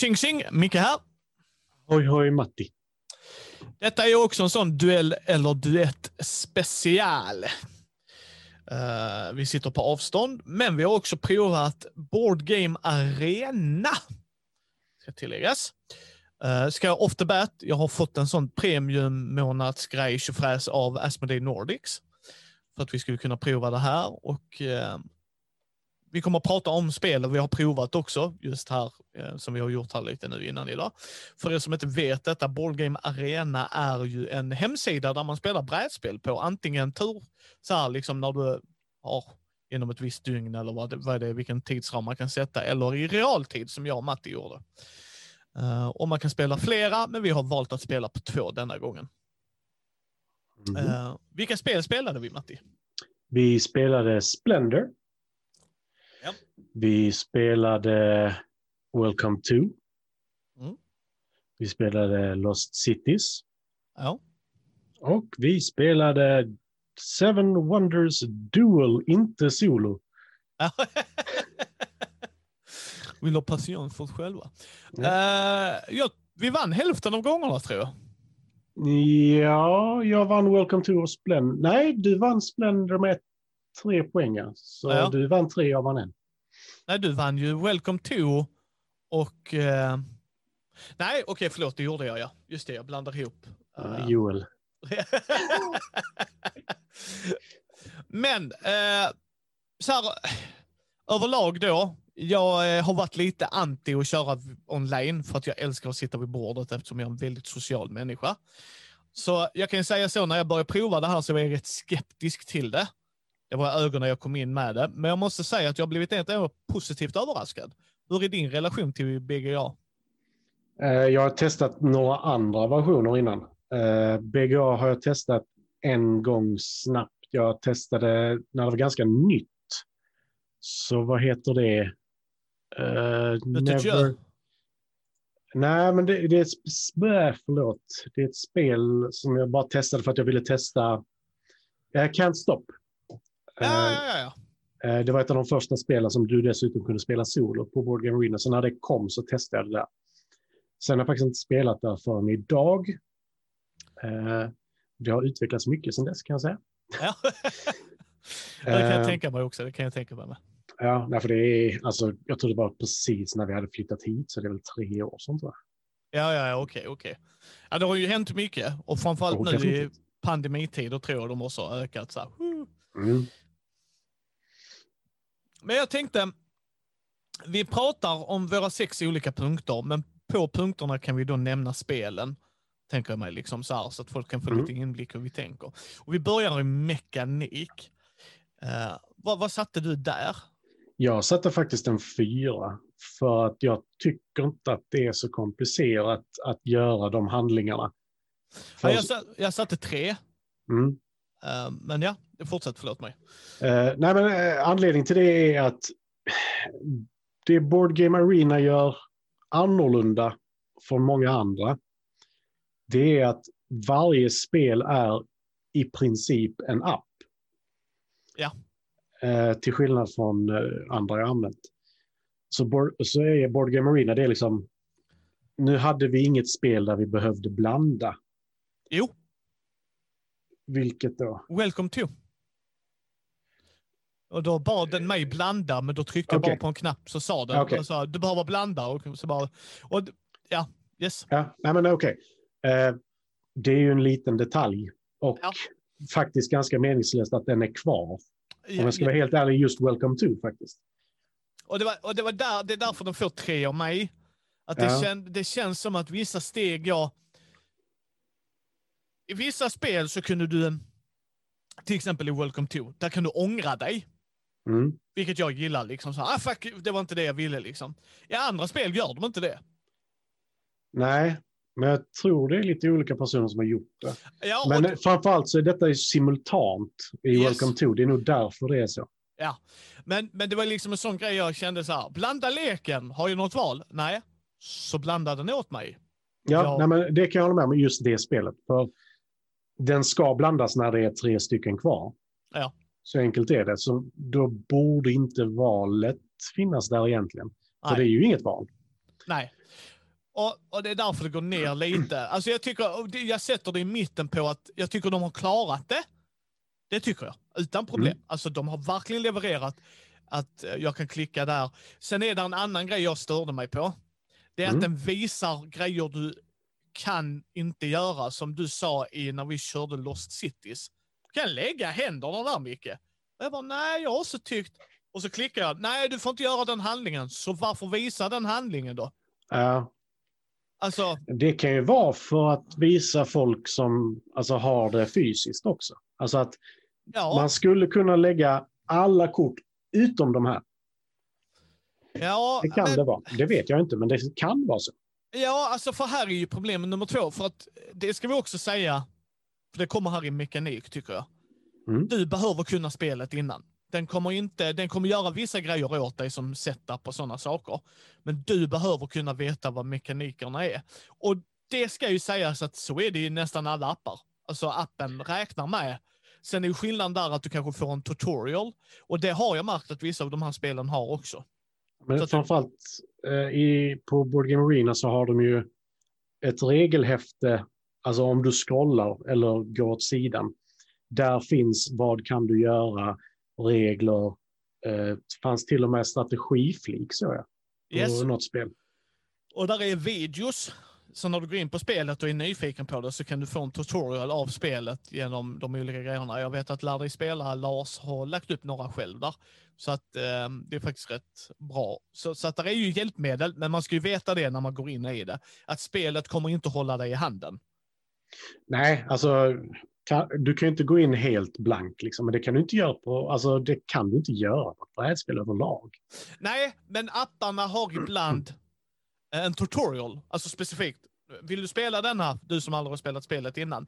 Tjing tjing, Micke här. Hoj hoj Matti. Detta är också en sån duell eller duett special. Uh, vi sitter på avstånd, men vi har också provat Board Game Arena. Ska tilläggas. Uh, ska jag off the bat, jag har fått en sån premiummånadsgrej tjofräs av Asmodee Nordics. För att vi skulle kunna prova det här och uh, vi kommer att prata om spel vi har provat också, just här, eh, som vi har gjort här lite nu innan idag. För er som inte vet detta, Board Game Arena är ju en hemsida där man spelar brädspel på, antingen tur, så här liksom när du har inom ett visst dygn eller vad det, vad det är, vilken tidsram man kan sätta, eller i realtid som jag och Matti gjorde. Uh, och man kan spela flera, men vi har valt att spela på två denna gången. Mm. Uh, vilka spel spelade vi, Matti? Vi spelade Splendor. Vi spelade Welcome to. Mm. Vi spelade Lost Cities. Ja. Och vi spelade Seven Wonders Duel, inte solo. Vill ha passion för oss själva. Ja. Uh, ja, vi vann hälften av gångerna tror jag. Ja, jag vann Welcome to och Splendor. Nej, du vann Splendor med tre poäng. Så ja. du vann tre, jag vann en. Nej, du vann ju Welcome to och... Uh... Nej, okej, okay, förlåt, det gjorde jag ja. Just det, jag blandar ihop. Uh... Joel. Men, uh, så här, överlag då, jag har varit lite anti att köra online för att jag älskar att sitta vid bordet eftersom jag är en väldigt social människa. Så jag kan säga så, när jag började prova det här så var jag rätt skeptisk till det. Det var ögonen jag kom in med det. Men jag måste säga att jag har blivit ett positivt överraskad. Hur är din relation till BGA? Eh, jag har testat några andra versioner innan. Eh, BGA har jag testat en gång snabbt. Jag testade när det var ganska nytt. Så vad heter det? Uh, never... Nej, men det, det är ett, förlåt. Det är ett spel som jag bara testade för att jag ville testa. Jag can't stop. Ja, ja, ja, ja. Det var ett av de första spelen som du dessutom kunde spela solo på Board Game Arena. Så när det kom så testade jag det där. Sen har jag faktiskt inte spelat där förrän idag. Det har utvecklats mycket sedan dess kan jag säga. Ja. det kan jag tänka mig också. Det kan jag tänka mig. Med. Ja, för det är, alltså, jag tror det var precis när vi hade flyttat hit, så det är väl tre år sedan tror jag. Ja, ja, okej, okej. Ja, det har ju hänt mycket och framförallt oh, nu i pandemitider tror jag de också har ökat. Så mm. Men jag tänkte, vi pratar om våra sex olika punkter, men på punkterna kan vi då nämna spelen. Tänker jag mig, liksom så, här, så att folk kan få mm. lite inblick hur vi tänker. Och vi börjar i mekanik. Uh, vad, vad satte du där? Jag satte faktiskt en fyra för att jag tycker inte att det är så komplicerat att göra de handlingarna. Ja, jag, satt, jag satte tre. Mm. Uh, men ja, fortsätt, förlåt mig. Uh, nej, men uh, anledningen till det är att det Board Game Arena gör annorlunda från många andra, det är att varje spel är i princip en app. Ja. Eh, till skillnad från eh, andra jag använt. Så, board, så är Board Game Arena, det är liksom, nu hade vi inget spel där vi behövde blanda. Jo. Vilket då? Welcome to. Och då bad den mig blanda, men då tryckte okay. jag bara på en knapp så sa den. Okay. Så, du behöver blanda. Och så bara, och, ja, yes. Ja, nej men okej. Okay. Eh, det är ju en liten detalj och ja. faktiskt ganska meningslöst att den är kvar. Om jag ska vara helt ärlig, just Welcome to faktiskt. Och det, var, och det, var där, det är därför de får tre av mig. Att det, ja. kän, det känns som att vissa steg jag... I vissa spel så kunde du, till exempel i Welcome to, där kan du ångra dig. Mm. Vilket jag gillar. Liksom så, ah, fuck, det var inte det jag ville. Liksom. I andra spel gör de inte det. Nej, men jag tror det är lite olika personer som har gjort det. Ja, Men och... framförallt så är detta simultant i yes. Welcome to. Det är nog därför det är så. Ja, men, men det var liksom en sån grej jag kände så här. Blanda leken. Har jag något val? Nej. Så blanda den åt mig. Ja, jag... nej, men det kan jag hålla med om just det spelet. För den ska blandas när det är tre stycken kvar. Ja. Så enkelt är det. Så då borde inte valet finnas där egentligen. För Nej. det är ju inget val. Nej. Och, och det är därför det går ner lite. Alltså jag, tycker, jag sätter det i mitten på att jag tycker de har klarat det. Det tycker jag, utan problem. Alltså de har verkligen levererat att jag kan klicka där. Sen är det en annan grej jag störde mig på. Det är Mm. att den visar grejer du kan inte göra, som du sa i när vi körde Lost Cities. Kan lägga händerna där, Micke. Och jag bara, nej, jag har också tyckt. Och så klickar jag, nej, du får inte göra den handlingen. Så varför visa den handlingen då? Ja, Alltså, det kan ju vara för att visa folk som alltså, har det fysiskt också. Alltså att ja. man skulle kunna lägga alla kort utom de här. ja Det kan men- det vara. Det vet jag inte, men det kan vara så. Ja, alltså för här är ju problem nummer två. För att det ska vi också säga, för det kommer här i mekanik tycker jag. Mm. Du behöver kunna spelet innan. Den kommer, inte, den kommer göra vissa grejer åt dig som setup och sådana saker. Men du behöver kunna veta vad mekanikerna är. Och det ska ju sägas att så är det i nästan alla appar. Alltså appen räknar med. Sen är ju skillnaden där att du kanske får en tutorial. Och det har jag märkt att vissa av de här spelen har också. Men Så framförallt eh, i, på Board Game Arena så har de ju ett regelhäfte, alltså om du scrollar eller går åt sidan. Där finns vad kan du göra, regler, eh, det fanns till och med strategiflik så jag, Yes. något spel. Och där är videos. Så när du går in på spelet och är nyfiken på det så kan du få en tutorial av spelet genom de olika grejerna. Jag vet att Lär dig spela, Lars, har lagt upp några själv där. Så att eh, det är faktiskt rätt bra. Så, så att det är ju hjälpmedel, men man ska ju veta det när man går in i det. Att spelet kommer inte hålla dig i handen. Nej, alltså kan, du kan ju inte gå in helt blank, liksom, men det kan du inte göra på, alltså det kan du inte göra på ett brädspel överlag. Nej, men apparna har ibland en tutorial, alltså specifikt. Vill du spela denna, du som aldrig har spelat spelet innan?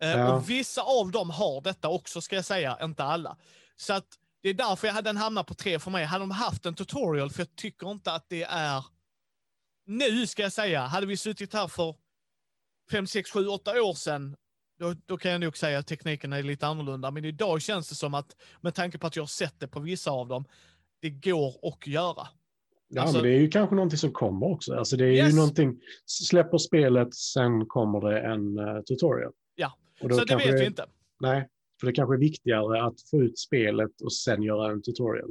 Eh, Ja. Och vissa av dem har detta också, ska jag säga, inte alla. Så att det är därför jag hade den hamnat på tre för mig. Hade de haft en tutorial, för jag tycker inte att det är... Nu ska jag säga, hade vi suttit här för fem, sex, sju, åtta år sedan, då, då kan jag nog säga att tekniken är lite annorlunda. Men idag känns det som att, med tanke på att jag har sett det på vissa av dem, det går att göra. Ja, Alltså- men det är ju kanske någonting som kommer också. Alltså det är Yes. ju någonting, släpper spelet, sen kommer det en eh, tutorial. Ja, Så det vet vi inte. Nej, för det kanske är viktigare att få ut spelet och sen göra en tutorial.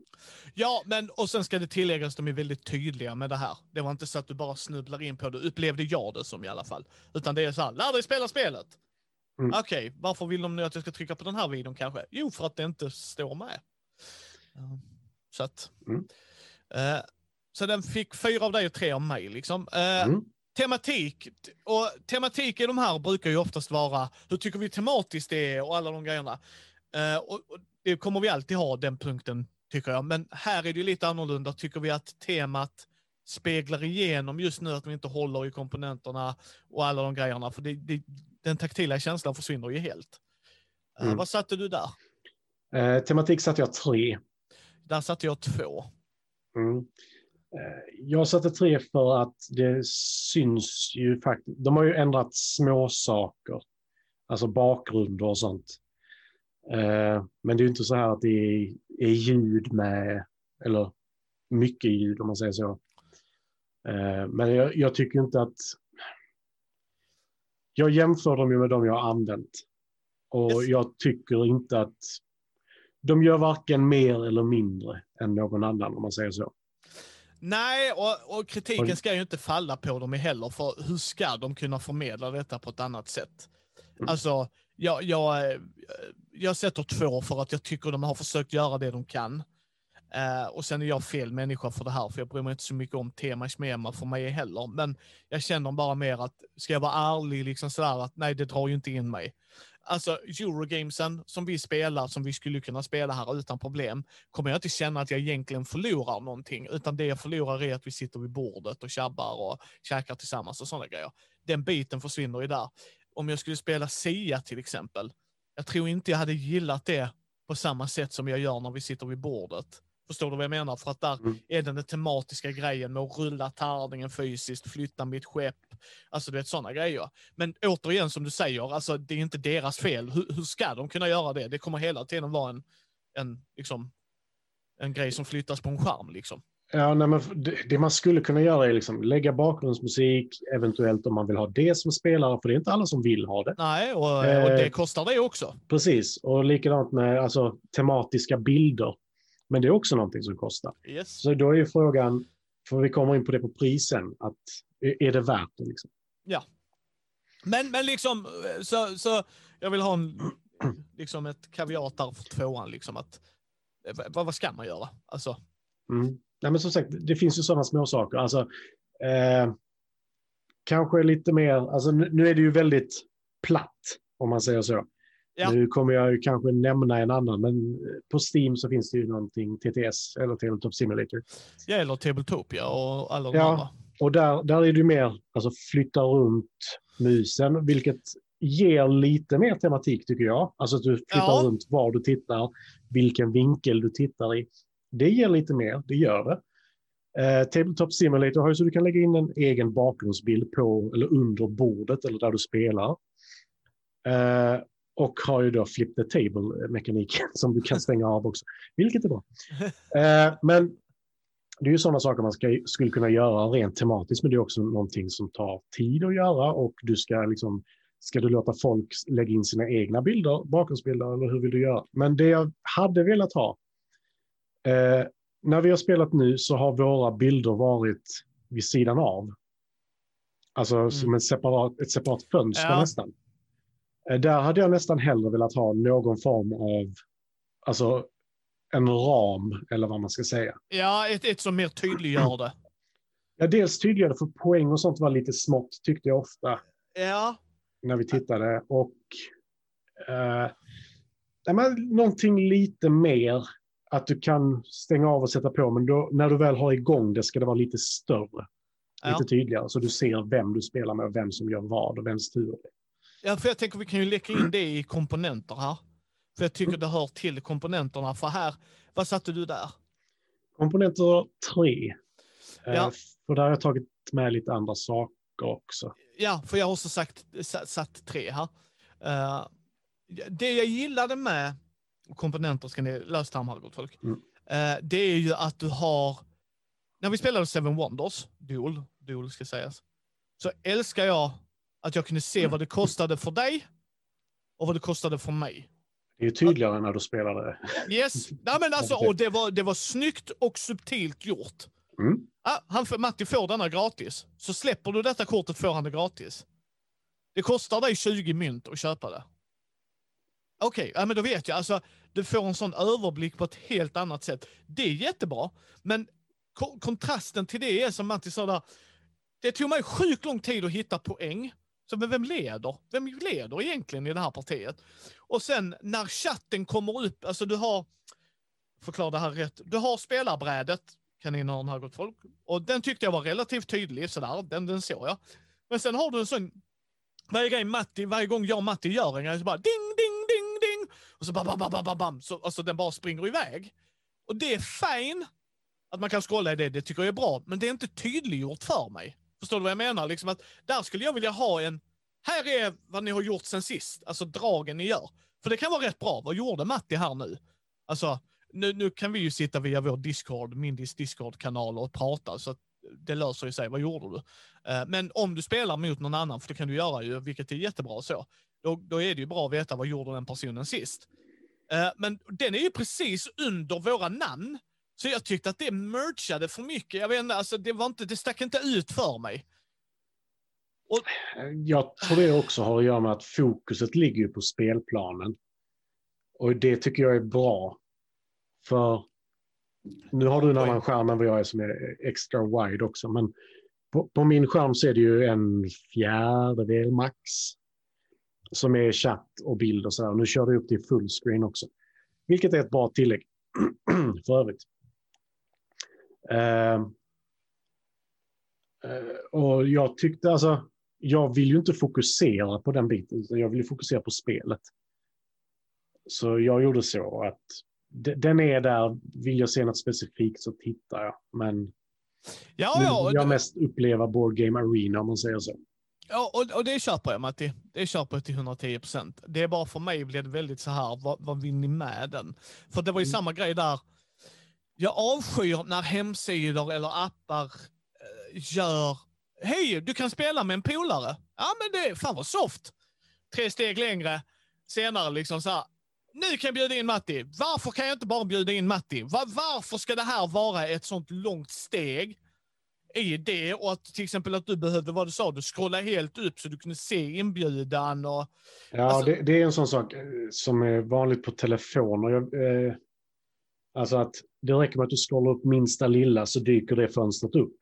Ja, men och sen ska det tilläggas, de är väldigt tydliga med det här. Det var inte så att du bara snubblar in på det, upplevde jag det som i alla fall. Utan det är så här, lär dig spela spelet. Mm. Okej, varför vill de nu att jag ska trycka på den här videon kanske? Jo, för att det inte står med. Så att... Mm. Eh, så den fick fyra av dig och tre av mig liksom. Eh, Mm. Tematik. Och tematik i de här brukar ju oftast vara, hur tycker vi tematiskt det är och alla de grejerna. Eh, och, och det kommer vi alltid ha, den punkten, tycker jag. Men här är det ju lite annorlunda. Tycker vi att temat speglar igenom just nu att vi inte håller i komponenterna och alla de grejerna. För det, det, den taktila känslan försvinner ju helt. Eh, Mm. Vad satte du där? Eh, tematik satte jag tre. Där satte jag två. Mm. Eh, Jag satte tre för att det syns ju faktiskt. De har ju ändrat små saker, alltså bakgrunder och sånt. Eh, Men det är ju inte så här att det är, ljud med, eller mycket ljud om man säger så. Eh, Men jag, jag tycker inte att... Jag jämför dem ju med de jag har använt. Och Yes. jag tycker inte att de gör varken mer eller mindre än någon annan om man säger så. Nej, och, och kritiken Och- ska ju inte falla på dem heller, för hur ska de kunna förmedla detta på ett annat sätt? Mm. Alltså, jag, jag, eh, jag sätter två för att jag tycker de har försökt göra det de kan. Eh, och sen är jag fel människa för det här, för jag bryr mig inte så mycket om tema smema för mig heller. Men jag känner bara mer att, ska jag vara ärlig, liksom sådär att nej, det drar ju inte in mig. Alltså Eurogamesen som vi spelar, som vi skulle kunna spela här utan problem, kommer jag inte känna att jag egentligen förlorar någonting, utan det jag förlorar är att vi sitter vid bordet och tjabbar och käkar tillsammans och sådana grejer. Den biten försvinner ju där. Om jag skulle spela Sia till exempel, jag tror inte jag hade gillat det på samma sätt som jag gör när vi sitter vid bordet. Förstår du vad jag menar? För att där Mm. är den, den tematiska grejen med att rulla tärningen fysiskt, flytta mitt skepp, alltså du vet sådana grejer. Men återigen som du säger, alltså det är inte deras fel. Hur, hur ska de kunna göra det? Det kommer hela tiden vara en, en, liksom, en grej som flyttas på en skärm. Liksom. Ja, nej, men det, man skulle kunna göra är liksom lägga bakgrundsmusik, eventuellt om man vill ha det som spelare, för det är inte alla som vill ha det. Nej, och, och Eh. det kostar det också. Precis, och likadant med alltså, tematiska bilder. Men det är också någonting som kostar. Yes. Så då är ju frågan, för vi kommer in på det på prisen, att är det värt det? Liksom? Men, men liksom, så, så jag vill ha en, liksom ett kaviat där för tvåan. Liksom att, eh, vad, vad ska man göra? Alltså, Mm. Nej, men som sagt, det finns ju sådana små saker. Alltså, eh, kanske lite mer, alltså, nu är det ju väldigt platt, om man säger så. Ja. Nu kommer jag kanske nämna en annan, men på Steam så finns det ju någonting, TTS eller Tabletop Simulator. jag gillar Tabletopia och alla de Ja. andra. Och där, där är det ju mer, alltså flytta runt musen, vilket ger lite mer tematik tycker jag. Alltså att du flyttar Ja. runt var du tittar, vilken vinkel du tittar i. Det ger lite mer, det gör det. Eh, Tabletop Simulator har ju så du kan lägga in en egen bakgrundsbild på eller under bordet eller där du spelar. Eh, och har ju då flip the table-mekaniken som du kan stänga av också, vilket är bra. Eh, men det är ju sådana saker man ska, skulle kunna göra rent tematiskt, men det är också någonting som tar tid att göra och du ska liksom, ska du låta folk lägga in sina egna bilder, bakgrundsbilder, eller hur vill du göra? Men det jag hade velat ha, eh, när vi har spelat nu så har våra bilder varit vid sidan av. Alltså som en separat, ett separat fönster Ja. nästan. Eh, där hade jag nästan hellre velat ha någon form av, alltså en ram, eller vad man ska säga. Ja, ett, ett som mer tydliggör det. Ja, dels tydligare för poäng och sånt var lite smått tyckte jag ofta Ja, när vi tittade. Och eh, nej, men, någonting lite mer att du kan stänga av och sätta på, men då, när du väl har igång det ska det vara lite större. Ja. Lite tydligare, så du ser vem du spelar med och vem som gör vad och vems tur det är. Ja, för jag tänker vi kan ju lägga in det i komponenter här. För jag tycker det hör till komponenterna. För här, vad satte du där? Komponenter 3. Eh, Ja. För där har jag tagit med lite andra saker också. Ja, för jag har också sagt, satt, tre här. Eh, det jag gillade med komponenter, ska ni lösa här gott folk, Mm. Eh, det är ju att du har, när vi spelade Seven Wonders, Duel, Duel ska sägas, så älskar jag att jag kunde se vad det kostade för dig och vad det kostade för mig. Det är ju tydligare när du spelar det. Yes, Nej, men alltså, och det var, det var snyggt och subtilt gjort. Mm. Ah, han, får- Matti får denna gratis. Så släpper du detta kortet får han det gratis. Det kostar dig 20 mynt att köpa det. Okej, ja, men då vet jag. Alltså, du får en sån överblick på ett helt annat sätt. Det är jättebra, men ko- kontrasten till det är som Matti sa där. Det tog mig sjukt lång tid att hitta poäng. Så men vem leder? Vem leder egentligen i det här partiet? Och sen när chatten kommer upp, alltså du har, förklara det här rätt, du har spelarbrädet, kaninen har gått folk, och den tyckte jag var relativt tydlig, sådär, den, den såg jag. Men sen har du en sån, varje gång Matti, varje gång jag och Matti gör en grej så bara ding, ding, ding, ding, och så bam, bam, bam, bam, bam, bam, så alltså den bara springer iväg. Och det är fine att man kan scrolla i det, det tycker jag är bra, men det är inte tydliggjort för mig. Förstår du vad jag menar? Liksom att där skulle jag vilja ha en, här är vad ni har gjort sen sist, alltså dragen ni gör. För det kan vara rätt bra, vad gjorde Matti här nu? Alltså, nu, nu kan vi ju sitta via vår Discord, Mindys Discord-kanal och prata, så att det löser ju sig. Vad gjorde du? Eh, men om du spelar mot någon annan, för det kan du göra ju, vilket är jättebra så, då, då är det ju bra att veta vad gjorde den personen sist. Eh, men den är ju precis under våra namn, så jag tyckte att det merchade för mycket. Jag vet inte, alltså det, var inte, det stack inte ut för mig. Jag tror det också har att göra med att fokuset ligger på spelplanen. Och det tycker jag är bra. För nu har du en annan skärm än vad jag är som är extra wide också. Men på, på min skärm så är det ju en fjärdedel max. Som är chatt och bild och sådär. Nu kör du upp till fullscreen också. Vilket är ett bra tillägg för övrigt. Eh, eh, och jag tyckte alltså, jag vill ju inte fokusera på den biten, utan jag vill ju fokusera på spelet. Så jag gjorde så att de- den är där, vill jag se något specifikt så tittar jag. Men Ja, ja, jag mest uppleva Board Game Arena om man säger så. Ja, och, och det köper jag Matti. Det köper jag till 110 procent. Det är bara för mig blev det väldigt så här, vad, vad vill ni med den? För det var ju Mm. samma grej där. Jag avskyr när hemsidor eller appar eh, gör Hej, du kan spela med en polare. Ja, men det, fan vad soft. Tre steg längre senare liksom så här. Nu kan jag bjuda in Matti. Varför kan jag inte bara bjuda in Matti? Var, varför ska det här vara ett sånt långt steg i det? Och att till exempel att du behövde, vad du sa, du scrolla helt upp så du kunde se inbjudan och... Ja, Alltså- det, det är en sån sak eh, som är vanligt på telefoner. Jag, eh, alltså att det räcker med att du scrollar upp minsta lilla så dyker det fönstret upp.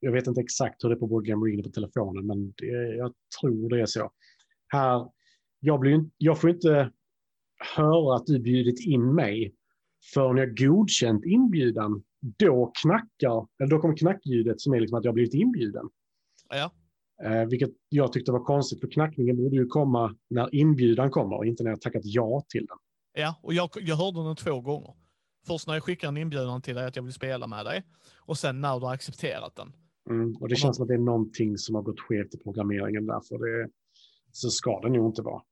Jag vet inte exakt hur det är på Board Game Arena på telefonen, men det, jag tror det är så. Här, jag, blir, jag får inte höra att du bjudit in mig förrän jag godkänt inbjudan. Då knackar, eller då kommer knackljudet som är liksom att jag blivit inbjuden. Ja. Eh, vilket jag tyckte var konstigt, för knackningen borde ju komma när inbjudan kommer, inte när jag tackat ja till den. Ja, och jag, jag hörde den två gånger. Först när jag skickar en inbjudan till dig att jag vill spela med dig och sen när du har accepterat den. Mm, och det Och känns som att det är någonting som har gått skevt i programmeringen där, för det, så ska det nog inte vara.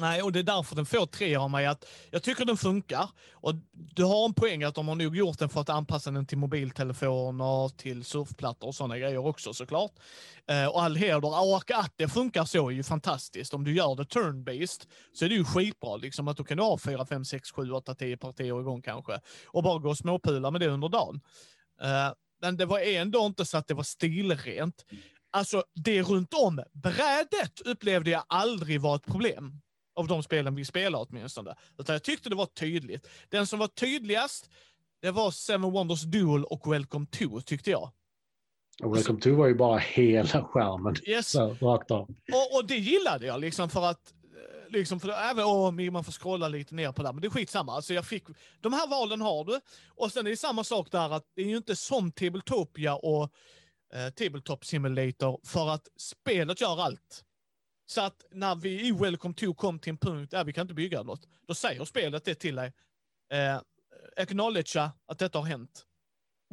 Nej, och det är därför den får tre av mig. Att jag tycker den funkar. Och du har en poäng att de har nog gjort den för att anpassa den till mobiltelefoner, till surfplattor och sådana grejer också såklart. Eh, och all heder, och att det funkar så är ju fantastiskt. Om du gör det turn-based så är det ju skitbra. Liksom, att då kan du ha 4, 5, 6, 7, 8, 10 partier igång kanske. Och bara gå och småpula med det under dagen. Eh, men det var ändå inte så att det var stilrent. Alltså det runt om brädet upplevde jag aldrig var ett problem av de spelen vi spelade åtminstone. Utan jag tyckte det var tydligt. Den som var tydligast, det var Seven Wonders Duel och Welcome to, tyckte jag. Och Welcome to var ju bara hela skärmen, Yes. så, rakt av. Och, och det gillade jag, liksom för att eh, Liksom för även om man får scrolla lite ner på det, men det är skitsamma. Alltså jag fick, de här valen har du. Och sen är det samma sak där att det är ju inte som Tabletopia och eh, Tabletop Simulator för att spelet gör allt. Så att när vi i Welcome to kom till en punkt där vi kan inte bygga något, då säger spelet det till dig. Eh, acknowledgea att detta har hänt.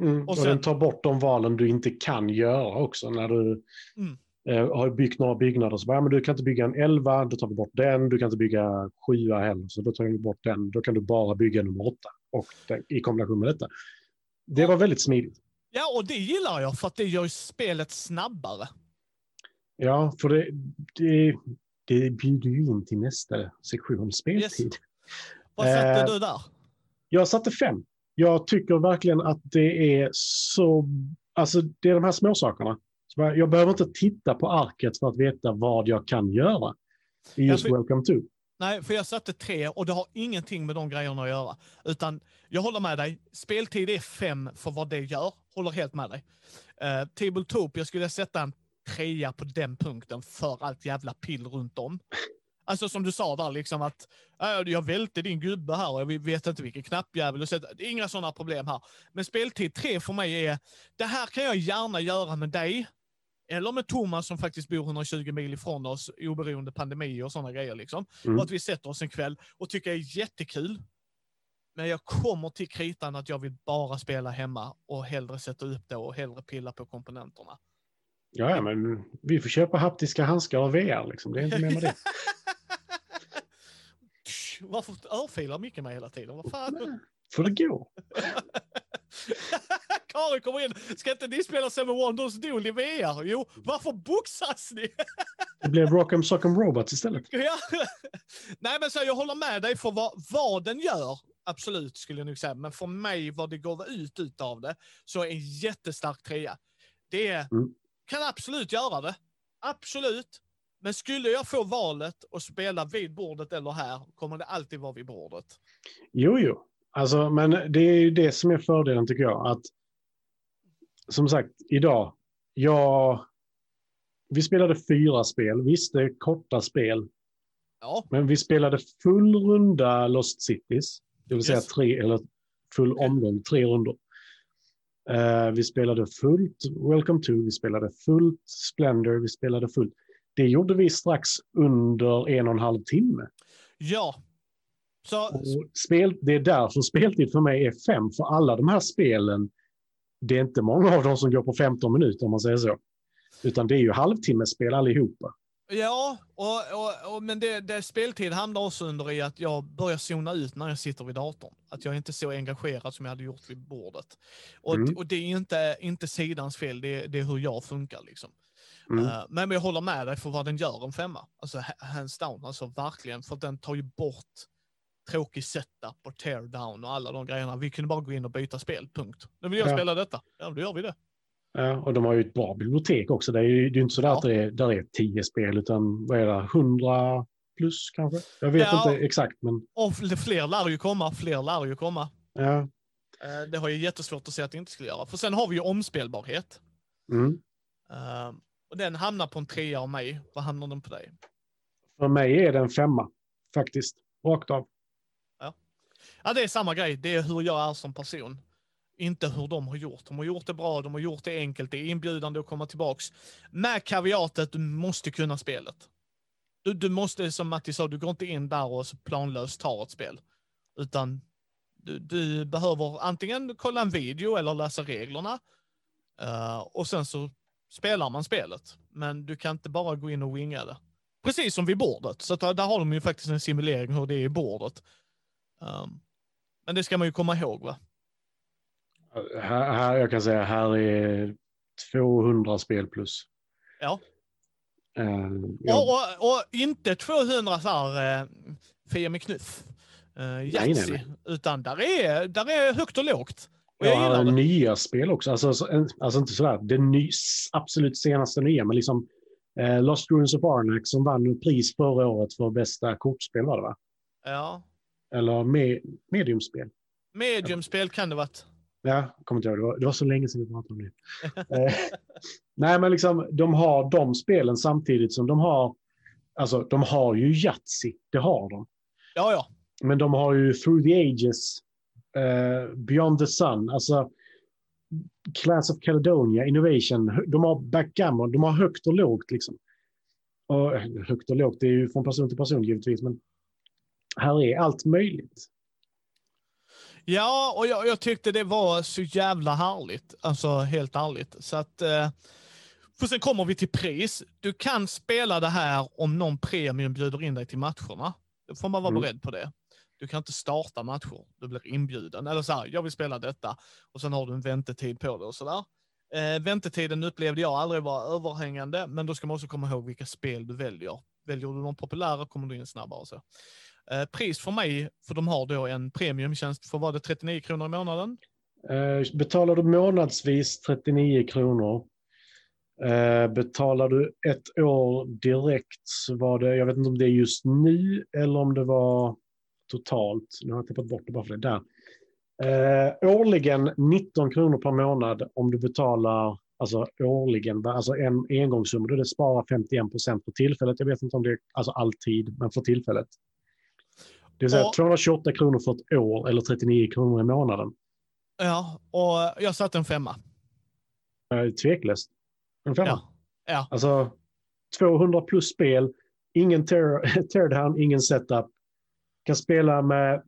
Mm. Och Och, sen- den tar bort de valen du inte kan göra också. När du Mm. eh, har byggt några byggnader så bara, ja, men du kan inte bygga en 11, då tar vi bort den. Du kan inte bygga 7 heller, så då tar vi bort den. Då kan du bara bygga nummer 8 och den, i kombination med detta. Det var väldigt smidigt. Ja, och det gillar jag för att det gör spelet snabbare. Ja, för det, det, det bjuder ju in till nästa sektion speltid. Vad satte Eh, du där? Jag satte fem. Jag tycker verkligen att det är så... Alltså det är de här småsakerna. Jag- behöver inte titta på arket för att veta vad jag kan göra. I just Ja, för- Welcome to. Nej, för jag satte tre och det har ingenting med de grejerna att göra. Utan jag håller med dig. Speltid är fem för vad det gör. Håller helt med dig. Uh, skulle jag sätta en trea på den punkten för allt jävla pill runt om. Alltså som du sa där, liksom att äh, jag välte din gubbe här och jag vet inte vilken knappjävel. Det är inga sådana problem här. Men speltid tre för mig är, det här kan jag gärna göra med dig. Eller med Thomas som faktiskt bor 120 mil ifrån oss, oberoende pandemi och sådana grejer. Liksom. Mm. Och att vi sätter oss en kväll och tycker det är jättekul. Men jag kommer till kritan att jag vill bara spela hemma och hellre sätta upp det och hellre pilla på komponenterna. Ja, men vi får köpa haptiska handskar och VR. Liksom. Det är inte mer med det. Varför örfilar Micke mig hela tiden? Vad fan? Får det gå? Karin kommer in. Ska inte ni spela Seven Wonders Duel i VR? Jo, varför boxas ni? Det blev Rock'em Sock'em Robots istället. Ja. Nej, men så jag håller med dig för vad, vad den gör. Absolut, skulle jag nog säga. Men för mig, vad det går ut utav det, så är en jättestark trea. Det Mm. Kan absolut göra det. Absolut. Men skulle jag få valet att spela vid bordet eller här, kommer det alltid vara vid bordet. Jo, jo. Alltså, men det är ju det som är fördelen tycker jag. Att, som sagt, idag, jag, vi spelade fyra spel. Visst, det är korta spel. Ja, Men vi spelade full runda Lost Cities. Det vill säga Yes. tre, eller full omgång, tre rundor. Eh, vi spelade fullt Welcome to, vi spelade fullt Splendor, vi spelade fullt. Det gjorde vi strax under en och en halv timme. ja. Så, Och spel, det är därför speltid för mig är fem, för alla de här spelen, det är inte många av dem som går på 15 minuter om man säger så. Utan det är ju halvtimmesspel allihopa. Ja, och, och, och, men det, det speltid hamnar också under i att jag börjar zona ut när jag sitter vid datorn. Att jag inte är så engagerad som jag hade gjort vid bordet. Och, Mm. och det är inte, inte sidans fel, det, är- det är hur jag funkar. Liksom. Mm. Eh, men jag håller med dig för vad den gör en femma. Alltså ha- hands down, alltså verkligen. För den tar ju bort tråkig setup och tear down och alla de grejerna. Vi kunde bara gå in och byta spel, punkt. Nu vill jag Ja. spela detta. Ja, då gör vi det. Ja, och de har ju ett bra bibliotek också. Det är ju det är inte så Ja. att det är, där är tio spel, utan vad är det, 100 plus kanske? Jag vet Ja. inte exakt, men Och fl- fler lär ju komma, fler lär ju komma. ja. Eh, Det har jag jättesvårt att se att det inte skulle göra. För sen har vi ju omspelbarhet. Mm. Eh, och den hamnar på en trea av mig. Vad hamnar den på dig? För mig är det en femma, faktiskt. Rakt av. Ja, det är samma grej. Det är hur jag är som person. Inte hur de har gjort. De har gjort det bra, de har gjort det enkelt, det är inbjudande att komma tillbaks. Med kaviatet, du måste kunna spelet. Du, du måste, som Matti sa, du går inte in där och planlöst tar ett spel. Utan du, du behöver antingen kolla en video eller läsa reglerna. Uh, och sen så spelar man spelet. Men du kan inte bara gå in och winga det. Precis som vid bordet. Så där där har de ju faktiskt en simulering hur det är i bordet. Um, men det ska man ju komma ihåg va? Här, här, jag kan säga här är 200 spel plus. Ja. Eh, ja. Och, och, och inte 200 så här, eh, Fia med knuff. Uh, nej, Yatzy. Utan där är, där är högt och lågt. Och jag Ja, gillar det. nya spel också. Alltså, alltså inte sådär, det ny, absolut senaste nya, men liksom eh, Lost Ruins of Arnak som vann pris förra året för bästa kortspel var det va? Ja. Eller me, mediumspel. Mediumspel kan det varit. Ja, kommer inte ihåg, det var, det var så länge sedan vi pratade om det. eh, nej, men liksom de har de spelen samtidigt som de har, alltså de har ju Yatzy, det har de. Ja, ja. Men de har ju Through the Ages, eh, Beyond the Sun, alltså Class of Caledonia, Innovation, de har backgammon, de har högt och lågt liksom. Och, eh, högt och lågt, det är ju från person till person givetvis, men här är allt möjligt. Ja, och jag, jag tyckte det var så jävla härligt. Alltså helt ärligt. Så att... Eh, för sen kommer vi till pris. Du kan spela det här om någon premium bjuder in dig till matcherna. Då får man vara Mm. beredd på det. Du kan inte starta matcher. Du blir inbjuden. Eller så här, jag vill spela detta. Och sen har du en väntetid på det och sådär. Eh, väntetiden upplevde jag aldrig var överhängande, men då ska man också komma ihåg vilka spel du väljer. Väljer du de populära kommer du in snabbare. och Så. Eh, pris för mig, för de har då en premiumtjänst för vad det 39 kronor i månaden? Eh, betalar du månadsvis 39 kronor, eh, betalar du ett år direkt så var det, jag vet inte om det är just nu eller om det var totalt, nu har jag tappat bort det bara för det, där. Eh, årligen 19 kronor per månad om du betalar alltså årligen, alltså en engångssumma, då är det sparar 51 procent för tillfället. Jag vet inte om det är alltså alltid, men för tillfället. Det vill säga Och- 228 kronor för ett år eller 39 kronor i månaden. Ja, och jag satte en femma. Tveklöst. En femma. Ja. Ja, Alltså 200 plus spel, ingen tear, teardown, ingen setup. Kan spela med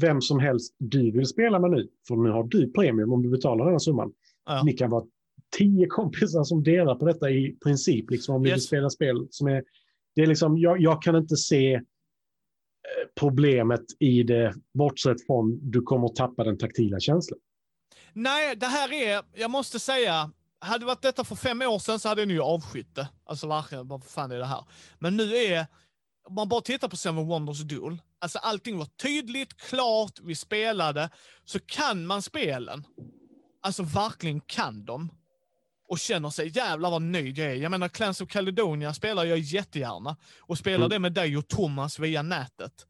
vem som helst du vill spela med nu. För nu har du premium om du betalar den här summan. ja. Ni kan vara tio kompisar som delar på detta i princip, liksom, om ni vill Yes. spela spel. Som är, det är liksom, jag, jag kan inte se problemet i det, bortsett från du kommer tappa den taktila känslan. Nej, det här är, jag måste säga, hade det varit detta för fem år sedan så hade jag nu avskytt det. Alltså verkligen, vad fan är det här? Men nu är, om man bara tittar på Seven Wonders Duel, alltså allting var tydligt, klart, vi spelade, så kan man spelen. Alltså verkligen kan dem. Och känner sig, jävlar vad nöjd jag är. Jag menar, Clans of Caledonia spelar jag jättegärna. Och spelar Mm. det med dig och Thomas via nätet.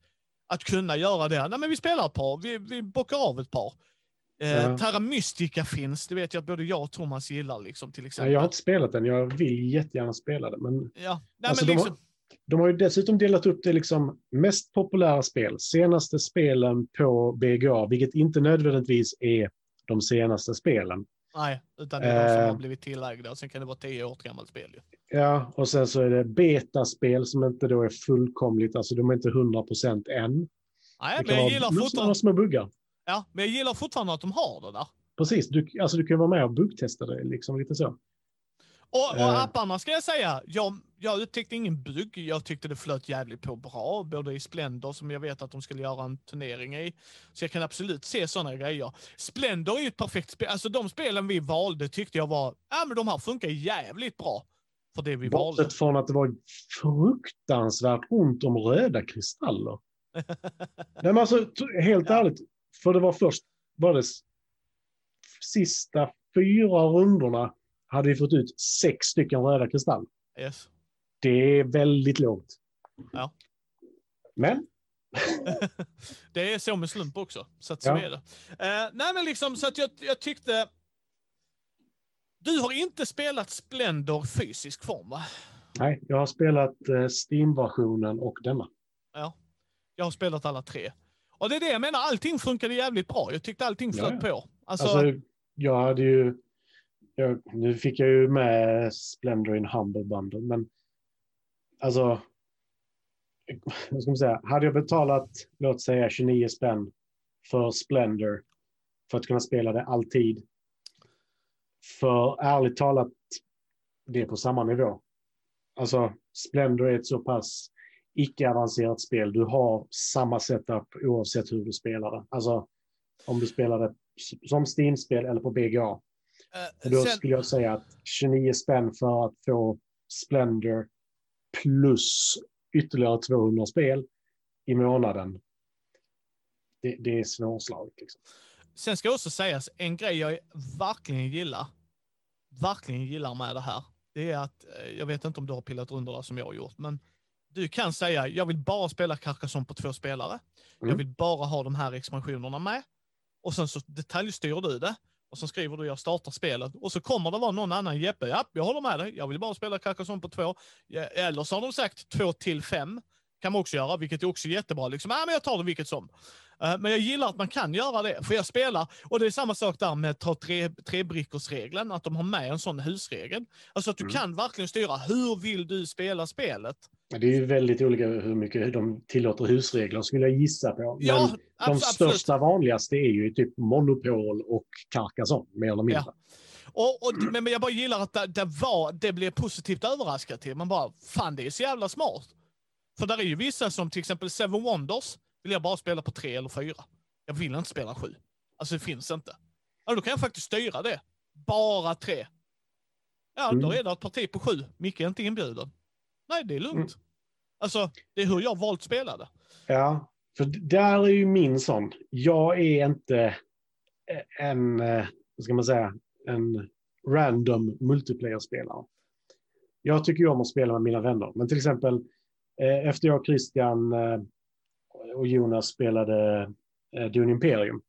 Att kunna göra det. Nej men vi spelar ett par, vi, vi bockar av ett par. Eh, Ja. Terra Mystica finns, det vet jag att både jag och Thomas gillar liksom till exempel. Jag har inte spelat den, jag vill jättegärna spela det. Men Ja, nej Alltså, men de har- liksom, De har ju dessutom delat upp det liksom mest populära spel, senaste spelen på BGA, vilket inte nödvändigtvis är de senaste spelen. nej, utan det är de som Eh. har blivit tillagda och sen kan det vara tio år gammalt spel ju. Ja, och sen så är det betaspel som inte då är fullkomligt, alltså de är inte 100% än. Nej, Det men jag gillar fortfarande, små buggar. ja, men jag gillar fortfarande att de har det där. Precis, du, alltså du kan vara med och buggtesta det liksom lite så. Och, och Eh. apparna ska jag säga, jag, jag upptäckte ingen bugg. Jag tyckte det flöt jävligt på bra, både i Splendor som jag vet att de skulle göra en turnering i. Så jag kan absolut se sådana grejer. Splendor är ju ett perfekt spel. Alltså de spelen vi valde tyckte jag var, ja men de här funkar jävligt bra. För det vi valde. Bortsett från att det var fruktansvärt ont om röda kristaller. Nej, men alltså, helt Ja. ärligt, för det var först, var det sista fyra rundorna hade vi fått ut sex stycken röda kristaller. Yes. Det är väldigt lågt. Ja. Men, det är så med slump också. Så att så Ja. är det. Eh, nej men liksom så att jag, jag tyckte... Du har inte spelat Splendor fysisk form va? nej, jag har spelat eh, Steam-versionen och denna. Ja. Jag har spelat alla tre. Och det är det jag menar, allting funkade jävligt bra. Jag tyckte allting Ja, flöt på. Alltså, Alltså, jag hade ju... Jag, nu fick jag ju med Splendor in Humble Bundle, men alltså... Vad ska man säga? Hade jag betalat, låt säga 29 spänn för Splendor för att kunna spela det alltid. För ärligt talat, det är på samma nivå. Alltså, Splendor är ett så pass icke-avancerat spel. Du har samma setup oavsett hur du spelar det. Alltså, om du spelar det som Steam-spel eller på BGA. Och eh, då sen, skulle jag säga att 29 spänn för att få Splendor plus ytterligare 200 spel i månaden. Det, det är svårslaget. Liksom. sen ska också sägas, en grej jag verkligen gillar, verkligen gillar med det här, det är att, eh, jag vet inte om du har pillat det som jag har gjort, men du kan säga, jag vill bara spela Carcassonne på två spelare. Jag Mm. vill bara ha de här expansionerna med. Och sen så detaljstyr du det. Och så skriver du jag startar spelet. Och så kommer det vara någon annan Jeppe. Ja, jag håller med dig. Jag vill bara spela Carcassonne på två. Eller så har de sagt två till fem. Kan man också göra, vilket är också jättebra. Liksom, ja, men jag tar det vilket som. Eh, men jag gillar att man kan göra det. För jag spelar, och det är samma sak där med ta tre, tre brickors-regeln, att de har med en sån husregel. Alltså att du Mm. kan verkligen styra, hur vill du spela spelet? Det är ju väldigt olika hur mycket de tillåter husregler skulle jag gissa på. Men Ja, de abs- absolut. största vanligaste är ju typ Monopol och Carcassonne, mer eller mindre. Ja. Och, och, men jag bara gillar att det, det, var, det blev positivt överraskad till. Man bara, fan det är så jävla smart. För där är ju vissa som till exempel Seven Wonders, vill jag bara spela på tre eller fyra. Jag vill inte spela sju. Alltså det finns inte. Ja, då kan jag faktiskt styra det. Bara tre. Ja, då Mm. är det ett parti på sju. Micke är inte inbjuden. Nej, det är lugnt. Mm. Alltså, det är hur jag valt spela det. Ja, för där är ju min sån. Jag är inte en, eh, vad ska man säga, en random multiplayer-spelare. Jag tycker ju om att spela med mina vänner, men till exempel eh, efter jag, Christian eh, och Jonas spelade eh, Dune Imperium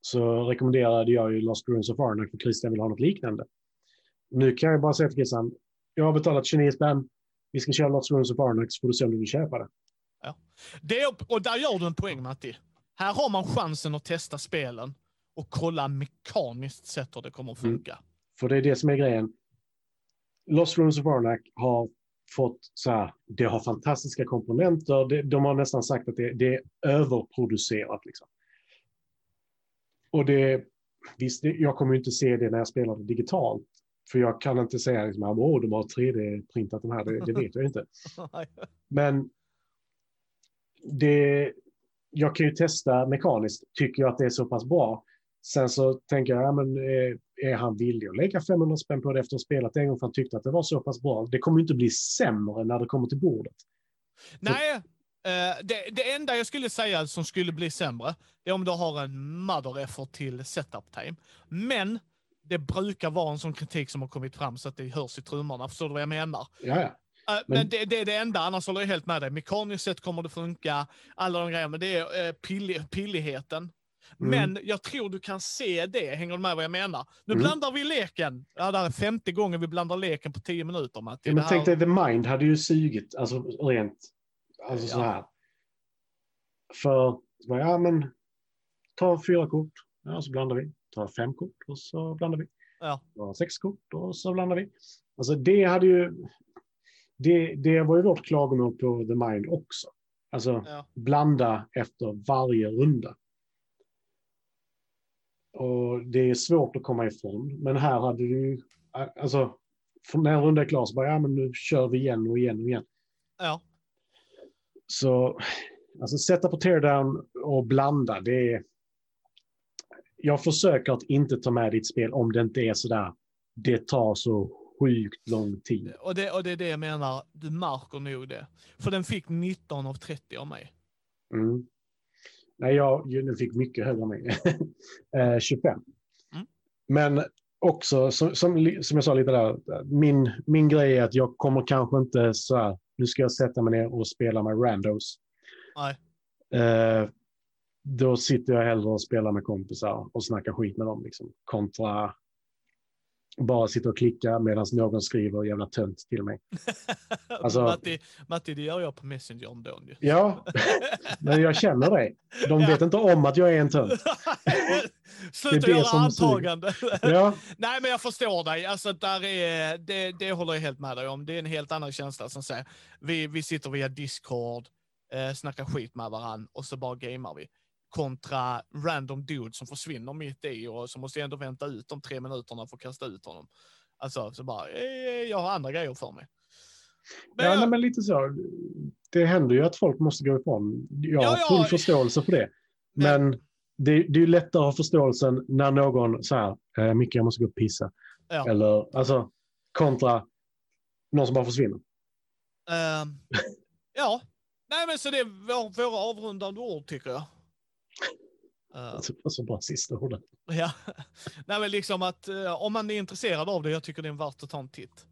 så rekommenderade jag ju Lost Ruins of Arnak för Christian vill ha något liknande. Nu kan jag bara säga till Christian, jag har betalat 29 spänn, vi ska köra Lost Ruins of Arnak så får du se om du vill köpa det. det. Och där gör du en poäng Matti. Här har man chansen att testa spelen och kolla mekaniskt sätt hur det kommer att Mm. funka. För det är det som är grejen. Lost Ruins of Arnak har fått så här, det har fantastiska komponenter. Det, de har nästan sagt att det, det är överproducerat. Liksom. Och det, visst, jag kommer ju inte se det när jag spelar det digitalt. För jag kan inte säga liksom, att de har 3D-printat de här, det, det vet jag inte. Men det, jag kan ju testa mekaniskt. Tycker jag att det är så pass bra. Sen så tänker jag, ja, men, eh, är han villig att lägga 500 spänn på det efter att ha spelat en gång för han tyckte att det var så pass bra? Det kommer ju inte bli sämre när det kommer till bordet. Nej, eh, det, det enda jag skulle säga som skulle bli sämre, det är om du har en mother effort till setup time. Men det brukar vara en sån kritik som har kommit fram så att det hörs i trummorna. Förstår du vad jag menar? Ja, ja. Eh, men Men- det, det är det enda, annars håller jag helt med dig. Mekaniskt sett kommer det funka, alla de grejerna, men det är uh, pill, pilligheten. Mm. Men jag tror du kan se det, hänger du med vad jag menar? Nu Mm. blandar vi leken. Ja, det här är femte gången vi blandar leken på tio minuter, Matti. Ja, men Det tänk här- dig, The Mind hade ju sugit, alltså rent, alltså så Ja. här. För, så ja men, ta fyra kort, ja så blandar vi. Ta fem kort och så blandar vi. Ja. Ta sex kort och så blandar vi. Alltså det hade ju, det, det var ju vårt klagomål på The Mind också. Alltså Ja. blanda efter varje runda. Och det är svårt att komma ifrån, men här hade du ju, alltså när runda är klar så bara, ja men nu kör vi igen och igen och igen. Ja. Så alltså sätta på teardown och blanda, det är... Jag försöker att inte ta med ditt spel om det inte är sådär, det tar så sjukt lång tid. Och det, och det är det jag menar, du märker nog det. För den fick 19 av 30 av mig. Mm. Nej, jag, den fick mycket högre än mig. eh, 25. Mm. Men också, som, som, som jag sa lite där, min, min grej är att jag kommer kanske inte så här, nu ska jag sätta mig ner och spela med randos. Nej. Eh, då sitter jag hellre och spelar med kompisar och snackar skit med dem. Liksom, kontra bara sitta och klicka medan någon skriver jävla tönt till mig. Alltså, Matti, Matti, det gör jag på Messenger om dagen ju. Ja, men jag känner dig. De vet inte om att jag är en tönt. Sluta göra antaganden. Ja. Nej, men jag förstår dig. Alltså, där är, det, det håller jag helt med dig om. Det är en helt annan känsla som säger, vi, vi sitter via Discord, eh, snackar skit med varandra och så bara gamear vi kontra random dude som försvinner mitt i och så måste jag ändå vänta ut de tre minuterna för att kasta ut honom. Alltså, så bara, eh, jag har andra grejer för mig. Men, ja, jag... nej, men lite så. Det händer ju att folk måste gå ifrån. Jag har ja, full ja. förståelse för det. Men, men det, det, är lättare att ha förståelsen när någon så här, eh, Micke jag måste gå och pissa. Ja. Eller alltså kontra någon som bara försvinner. Uh, ja, nej men så det är vår, våra avrundande ord tycker jag. Uh, så bra sista orden. Ja, nej men liksom att uh, om man är intresserad av det, jag tycker det är värt att ta en titt.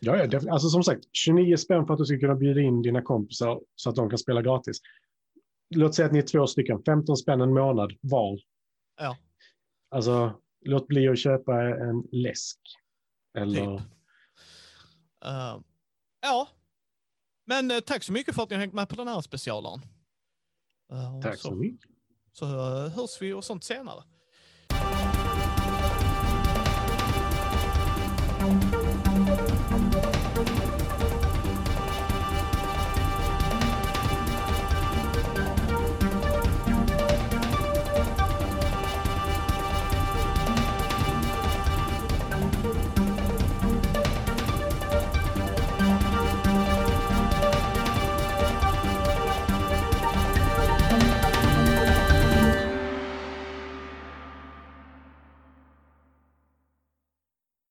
Ja, ja alltså som sagt, 29 spänn för att du ska kunna bjuda in dina kompisar så att de kan spela gratis. Låt säga att ni är två stycken, 15 spänn en månad var. Ja. Alltså, låt bli att köpa en läsk. Eller... Typ. Uh, ja. Men tack så mycket för att ni har hängt med på den här specialen. Uh, tack så, så mycket. Så hörs vi och sånt senare.